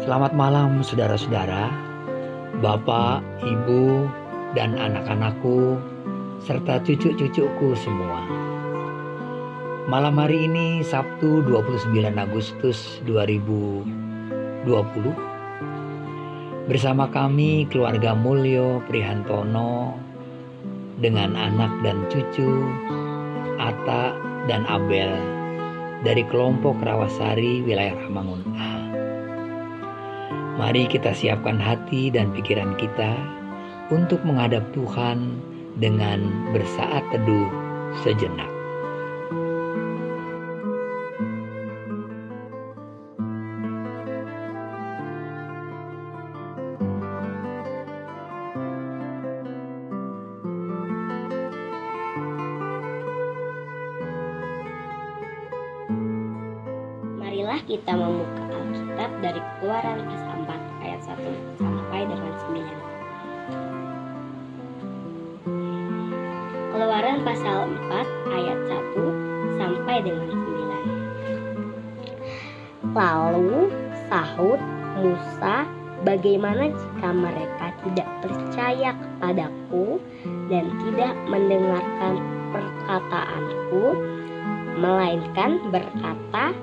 Selamat malam saudara-saudara, bapak, ibu, dan anak-anakku, serta cucu-cucuku semua. Malam hari ini Sabtu 29 Agustus 2020 bersama kami keluarga Mulyo Prihantono dengan anak dan cucu Ata dan Abel dari kelompok Rawasari wilayah Ramangun A. Mari kita siapkan hati dan pikiran kita untuk menghadap Tuhan dengan bersaat teduh sejenak. Pasal 4 ayat 1 sampai dengan 9. Lalu sahut Musa, bagaimana jika mereka tidak percaya kepadaku dan tidak mendengarkan perkataanku, melainkan berkata,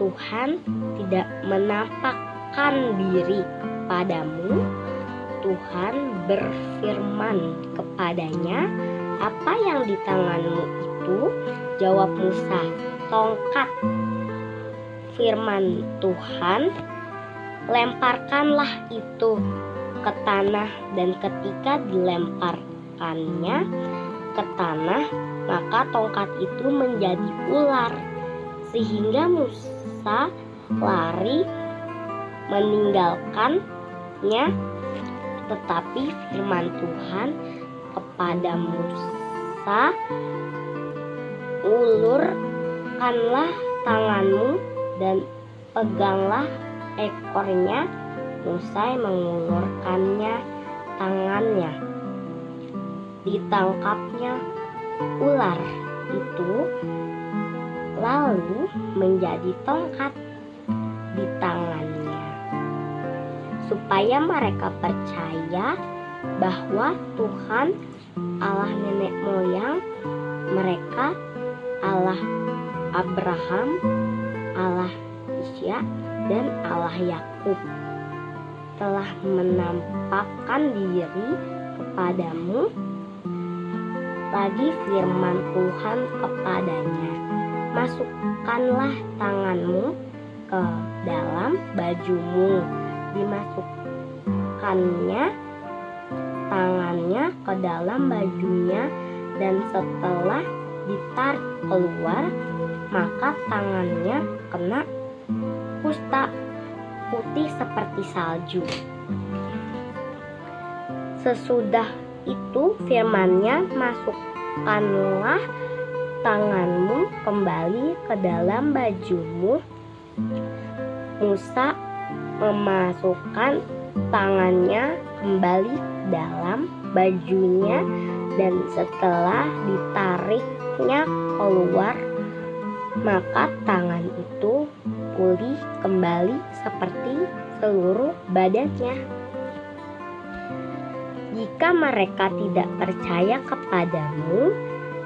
Tuhan tidak menampakkan diri kepadamu. Tuhan berfirman kepadanya, "Apa yang di tanganmu itu?" Jawab Musa, "Tongkat." Firman Tuhan, "Lemparkanlah itu ke tanah." Dan ketika dilemparkannya ke tanah, maka tongkat itu menjadi ular sehingga Musa lari meninggalkannya tetapi firman Tuhan kepada Musa ulurkanlah tanganmu dan peganglah ekornya. Musa mengulurkannya tangannya. Ditangkapnya ular itu lalu menjadi tongkat di tangannya, supaya mereka percaya bahwa Tuhan Allah nenek moyang mereka, Allah Abraham, Allah Ishak, dan Allah Yakub telah menampakkan diri kepadamu lagi firman Tuhan kepadanya. Masukkanlah tanganmu ke dalam bajumu. Dimasukkannya tangannya ke dalam bajunya dan setelah ditarik keluar maka tangannya kena kusta putih seperti salju sesudah itu firmannya masukkanlah tanganmu kembali ke dalam bajumu. Musa memasukkan tangannya kembali ke dalam bajunya dan setelah ditariknya keluar maka tangan itu pulih kembali seperti seluruh badannya. Jika mereka tidak percaya kepadamu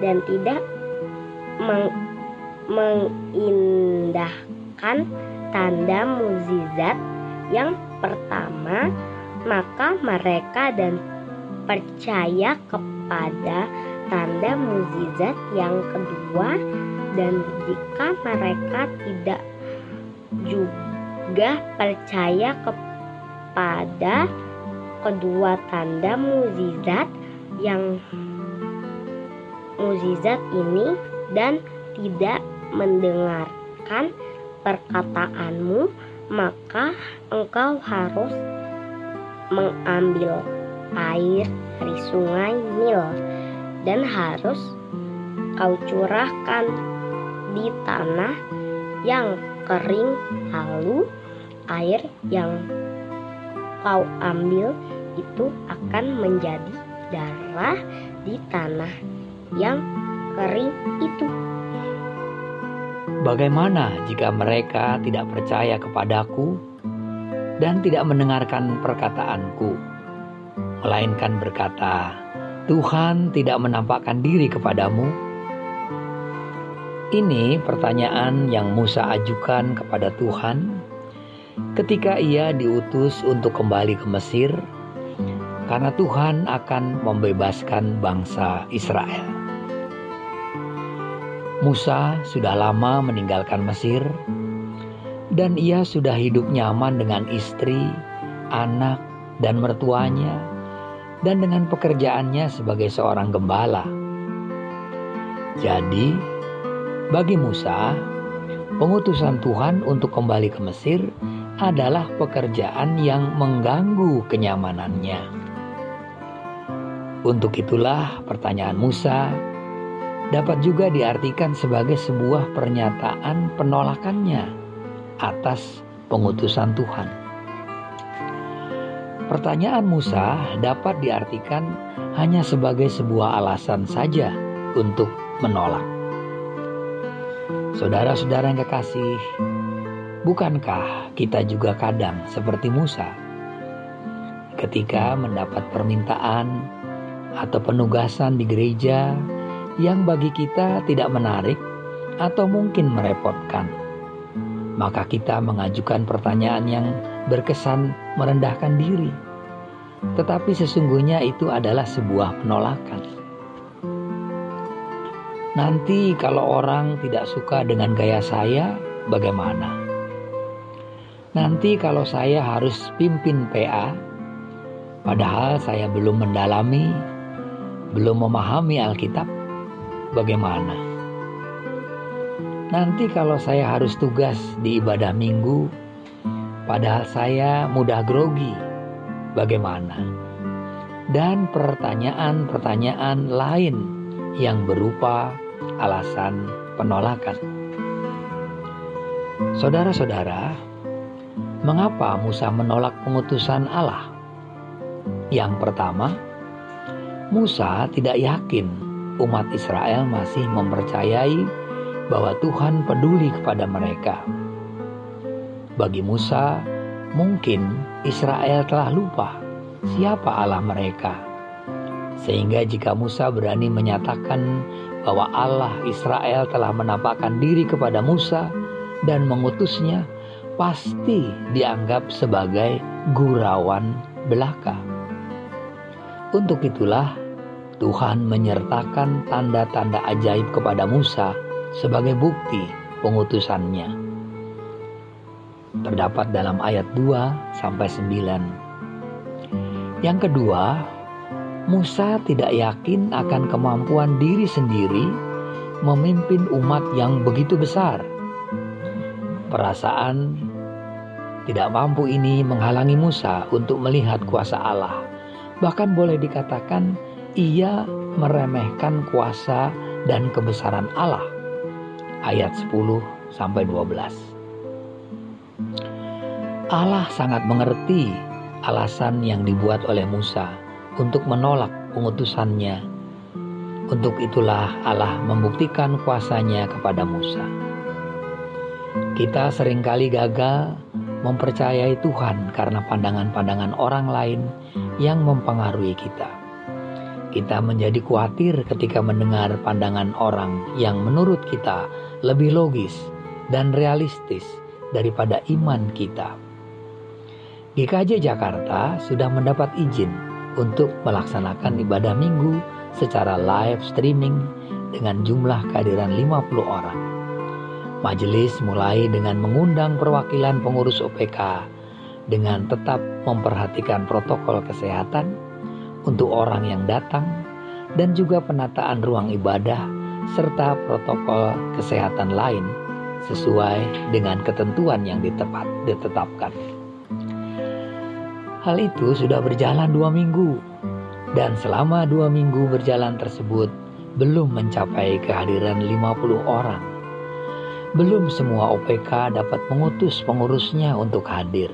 dan tidak meng mengindahkan tanda mukjizat yang pertama, maka mereka dan percaya kepada tanda mukjizat yang kedua dan jika mereka tidak juga percaya kepada kedua tanda mukjizat yang mukjizat ini dan tidak mendengarkan perkataanmu, maka engkau harus mengambil air dari sungai Nil dan harus kau curahkan di tanah yang kering lalu air yang kau ambil itu akan menjadi darah di tanah yang kering itu. Bagaimana jika mereka tidak percaya kepadaku dan tidak mendengarkan perkataanku, melainkan berkata, "Tuhan tidak menampakkan diri kepadamu." Ini pertanyaan yang Musa ajukan kepada Tuhan ketika ia diutus untuk kembali ke Mesir, karena Tuhan akan membebaskan bangsa Israel. Musa sudah lama meninggalkan Mesir dan ia sudah hidup nyaman dengan istri, anak, dan mertuanya, dan dengan pekerjaannya sebagai seorang gembala. Jadi, bagi Musa, pengutusan Tuhan untuk kembali ke Mesir adalah pekerjaan yang mengganggu kenyamanannya. Untuk itulah, pertanyaan Musa dapat juga diartikan sebagai sebuah pernyataan penolakannya atas pengutusan Tuhan. Pertanyaan Musa dapat diartikan hanya sebagai sebuah alasan saja untuk menolak. Saudara-saudara yang kekasih, bukankah kita juga kadang seperti Musa? Ketika mendapat permintaan atau penugasan di gereja yang bagi kita tidak menarik atau mungkin merepotkan, maka kita mengajukan pertanyaan yang berkesan merendahkan diri. Tetapi sesungguhnya itu adalah sebuah penolakan. Nanti kalau orang tidak suka dengan gaya saya, bagaimana? Nanti kalau saya harus pimpin PA, padahal saya belum mendalami, belum memahami Alkitab, bagaimana? Nanti kalau saya harus tugas di ibadah minggu, padahal saya mudah grogi, bagaimana? Dan pertanyaan-pertanyaan lain yang berupa alasan penolakan. Saudara-saudara, mengapa Musa menolak pengutusan Allah? Yang pertama, Musa tidak yakin umat Israel masih mempercayai bahwa Tuhan peduli kepada mereka. Bagi Musa, mungkin Israel telah lupa siapa Allah mereka. Sehingga jika Musa berani menyatakan bahwa Allah Israel telah menampakkan diri kepada Musa dan mengutusnya, pasti dianggap sebagai gurauan belaka. Untuk itulah Tuhan menyertakan tanda-tanda ajaib kepada Musa sebagai bukti pengutusannya. Terdapat dalam ayat 2 sampai 9. Yang kedua, Musa tidak yakin akan kemampuan diri sendiri memimpin umat yang begitu besar. Perasaan tidak mampu ini menghalangi Musa untuk melihat kuasa Allah. Bahkan boleh dikatakan ia meremehkan kuasa dan kebesaran Allah ayat 10 sampai 12. Allah sangat mengerti alasan yang dibuat oleh Musa untuk menolak pengutusannya. Untuk itulah Allah membuktikan kuasanya kepada Musa. Kita sering kali gagal mempercayai Tuhan karena pandangan-pandangan orang lain yang mempengaruhi kita. Kita menjadi khawatir ketika mendengar pandangan orang yang menurut kita lebih logis dan realistis daripada iman kita. GKJ Jakarta sudah mendapat izin untuk melaksanakan ibadah minggu secara live streaming dengan jumlah kehadiran 50 orang. Majelis mulai dengan mengundang perwakilan pengurus OPK dengan tetap memperhatikan protokol kesehatan untuk orang yang datang dan juga penataan ruang ibadah serta protokol kesehatan lain sesuai dengan ketentuan yang ditepat, ditetapkan. Hal itu sudah berjalan dua minggu dan selama dua minggu berjalan tersebut belum mencapai kehadiran 50 orang. Belum semua OPK dapat mengutus pengurusnya untuk hadir.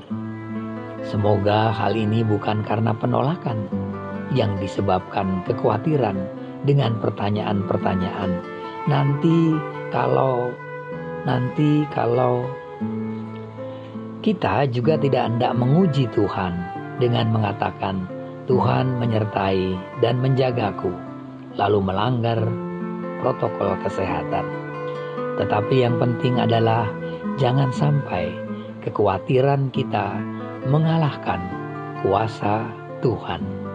Semoga hal ini bukan karena penolakan, yang disebabkan kekhawatiran dengan pertanyaan-pertanyaan. Nanti kalau nanti kalau Kita juga tidak hendak menguji Tuhan dengan mengatakan, "Tuhan menyertai dan menjagaku," lalu melanggar protokol kesehatan. Tetapi yang penting adalah jangan sampai kekhawatiran kita mengalahkan kuasa Tuhan.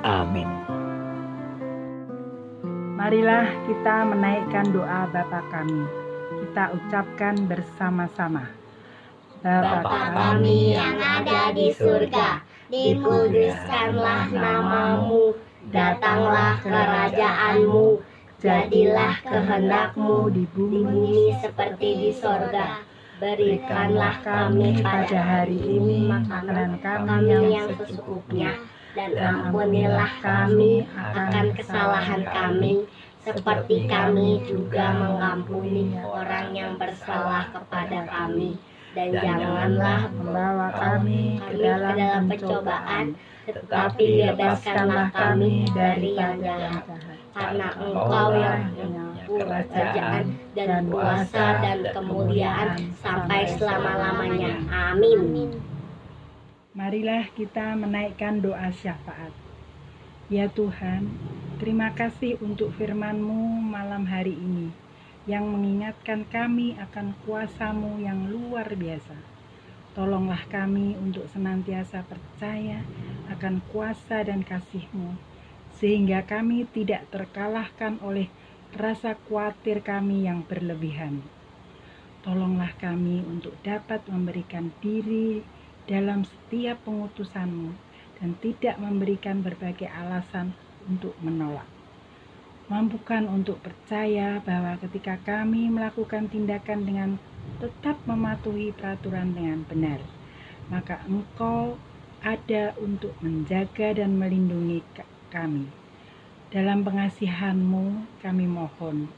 Amin. Marilah kita menaikkan doa Bapa kami. Kita ucapkan bersama-sama. Bapa kami yang ada di surga, dikuduskanlah namamu, datanglah kerajaanmu, jadilah kehendakmu di bumi seperti di sorga. Berikanlah kami pada hari ini makanan kami yang secukupnya, dan ampunilah kami akan kesalahan kami, seperti kami juga mengampuni orang yang bersalah kepada kami. Dan janganlah Membawa kami ke dalam pencobaan, tetapi bebaskanlah kami dari yang jahat. Karena Engkau yang kerajaan dan kuasa dan kemuliaan sampai selama-lamanya. Amin. Marilah kita menaikkan doa syafaat. Ya Tuhan, terima kasih untuk firman-Mu malam hari ini yang mengingatkan kami akan kuasamu yang luar biasa. Tolonglah kami untuk senantiasa percaya akan kuasa dan kasih-Mu, sehingga kami tidak terkalahkan oleh rasa khawatir kami yang berlebihan. Tolonglah kami untuk dapat memberikan diri dalam setiap pengutusan-Mu dan tidak memberikan berbagai alasan untuk menolak. Mampukan untuk percaya bahwa ketika kami melakukan tindakan dengan tetap mematuhi peraturan dengan benar, maka Engkau ada untuk menjaga dan melindungi kami. Dalam pengasihan-Mu kami mohon.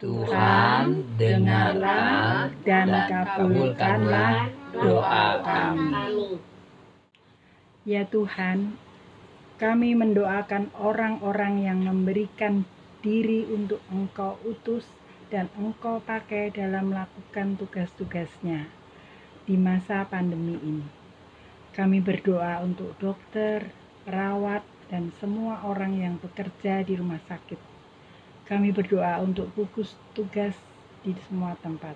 Tuhan, dengarlah dan kabulkanlah doa kami. Ya Tuhan, kami mendoakan orang-orang yang memberikan diri untuk Engkau utus dan Engkau pakai dalam melakukan tugas-tugasnya di masa pandemi ini. Kami berdoa untuk dokter, perawat, dan semua orang yang bekerja di rumah sakit. Kami berdoa untuk gugus tugas di semua tempat.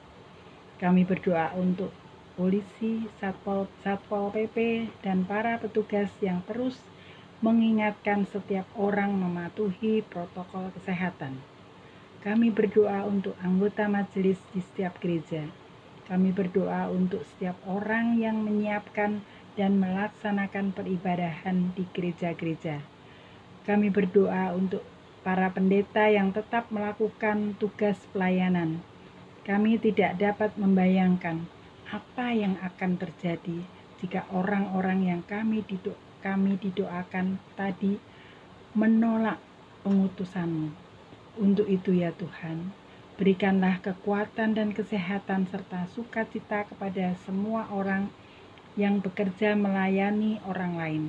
Kami berdoa untuk polisi, satpol, satpol PP, dan para petugas yang terus mengingatkan setiap orang mematuhi protokol kesehatan. Kami berdoa untuk anggota majelis di setiap gereja. Kami berdoa untuk setiap orang yang menyiapkan dan melaksanakan peribadahan di gereja-gereja. Kami berdoa untuk para pendeta yang tetap melakukan tugas pelayanan. Kami tidak dapat membayangkan apa yang akan terjadi jika orang-orang yang kami dido kami didoakan tadi menolak pengutusanmu. Untuk itu ya Tuhan, berikanlah kekuatan dan kesehatan serta sukacita kepada semua orang yang bekerja melayani orang lain.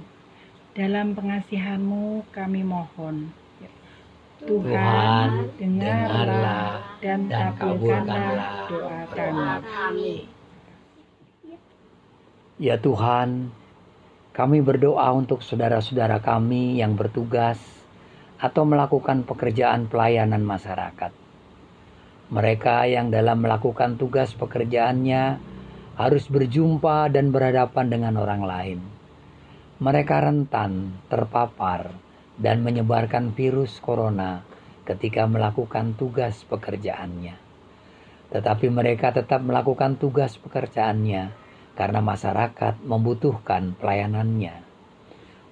Dalam pengasihanmu kami mohon. Tuhan, dengarlah dan kabulkanlah doa kami. Ya Tuhan, kami berdoa untuk saudara-saudara kami yang bertugas atau melakukan pekerjaan pelayanan masyarakat. Mereka yang dalam melakukan tugas pekerjaannya harus berjumpa dan berhadapan dengan orang lain. Mereka rentan terpapar dan menyebarkan virus corona ketika melakukan tugas pekerjaannya. Tetapi mereka tetap melakukan tugas pekerjaannya karena masyarakat membutuhkan pelayanannya.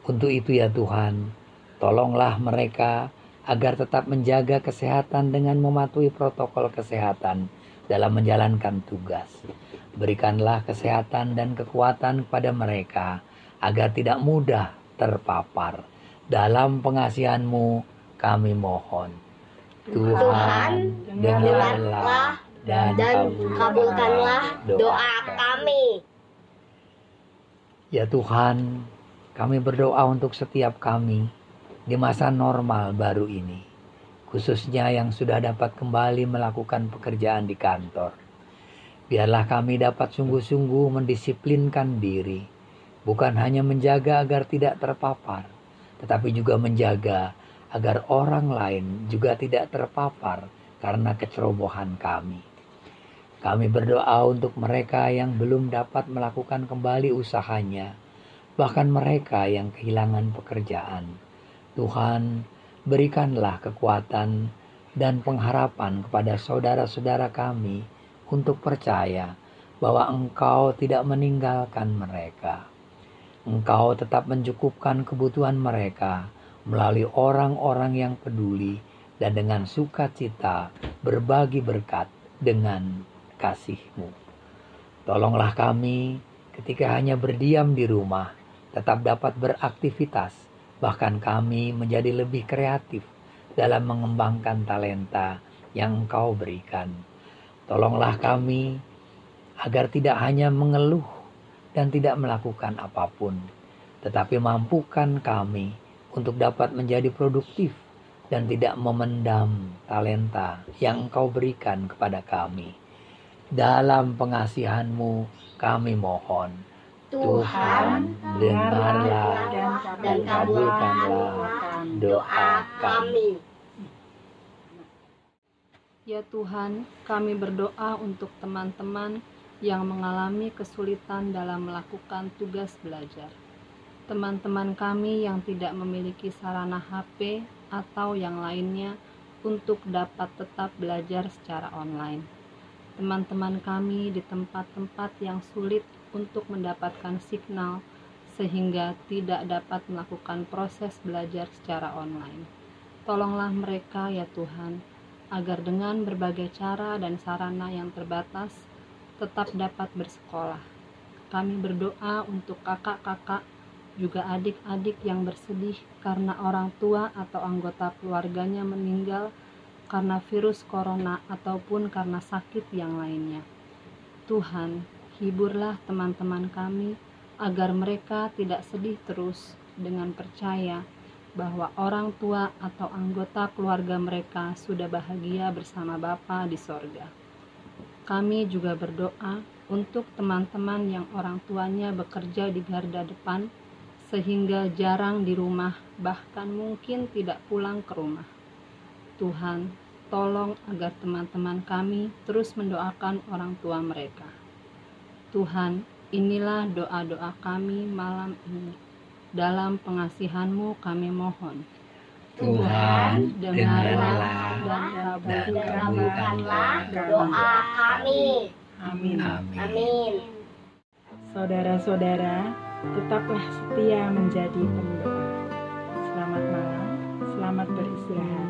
Untuk itu ya Tuhan, tolonglah mereka agar tetap menjaga kesehatan dengan mematuhi protokol kesehatan dalam menjalankan tugas. Berikanlah kesehatan dan kekuatan kepada mereka agar tidak mudah terpapar. Dalam pengasihanmu kami mohon. Tuhan, dengarlah dan, dan kabulkanlah doa kami. Ya Tuhan, kami berdoa untuk setiap kami di masa normal baru ini, khususnya yang sudah dapat kembali melakukan pekerjaan di kantor. Biarlah kami dapat sungguh-sungguh mendisiplinkan diri, bukan hanya menjaga agar tidak terpapar, tetapi juga menjaga agar orang lain juga tidak terpapar karena kecerobohan kami. Kami berdoa untuk mereka yang belum dapat melakukan kembali usahanya, bahkan mereka yang kehilangan pekerjaan. Tuhan, berikanlah kekuatan dan pengharapan kepada saudara-saudara kami untuk percaya bahwa Engkau tidak meninggalkan mereka. Engkau tetap mencukupkan kebutuhan mereka melalui orang-orang yang peduli dan dengan sukacita berbagi berkat dengan kasih-Mu. Tolonglah kami ketika hanya berdiam di rumah, tetap dapat beraktivitas, bahkan kami menjadi lebih kreatif dalam mengembangkan talenta yang Engkau berikan. Tolonglah kami agar tidak hanya mengeluh dan tidak melakukan apa pun, tetapi mampukan kami untuk dapat menjadi produktif dan tidak memendam talenta yang Engkau berikan kepada kami. Dalam pengasihanmu kami mohon. Tuhan, dengarlah dan kabulkanlah doa kami. Ya Tuhan, kami berdoa untuk teman-teman yang mengalami kesulitan dalam melakukan tugas belajar. Teman-teman kami yang tidak memiliki sarana HP atau yang lainnya untuk dapat tetap belajar secara online teman-teman kami di tempat-tempat yang sulit untuk mendapatkan signal sehingga tidak dapat melakukan proses belajar secara online. Tolonglah mereka ya Tuhan, agar dengan berbagai cara dan sarana yang terbatas tetap dapat bersekolah. Kami berdoa untuk kakak-kakak juga adik-adik yang bersedih karena orang tua atau anggota keluarganya meninggal karena virus corona ataupun karena sakit yang lainnya. Tuhan, hiburlah teman-teman kami agar mereka tidak sedih terus dengan percaya bahwa orang tua atau anggota keluarga mereka sudah bahagia bersama Bapa di sorga. Kami juga berdoa untuk teman-teman yang orang tuanya bekerja di garda depan sehingga jarang di rumah bahkan mungkin tidak pulang ke rumah. Tuhan, tolong agar teman-teman kami terus mendoakan orang tua mereka. Tuhan, inilah doa-doa kami malam ini. Dalam pengasihanmu kami mohon. Tuhan, dengarlah dan kabulkanlah doa kami. Amin. Amin. Saudara-saudara, tetaplah setia menjadi pendoa. Selamat malam, selamat beristirahat.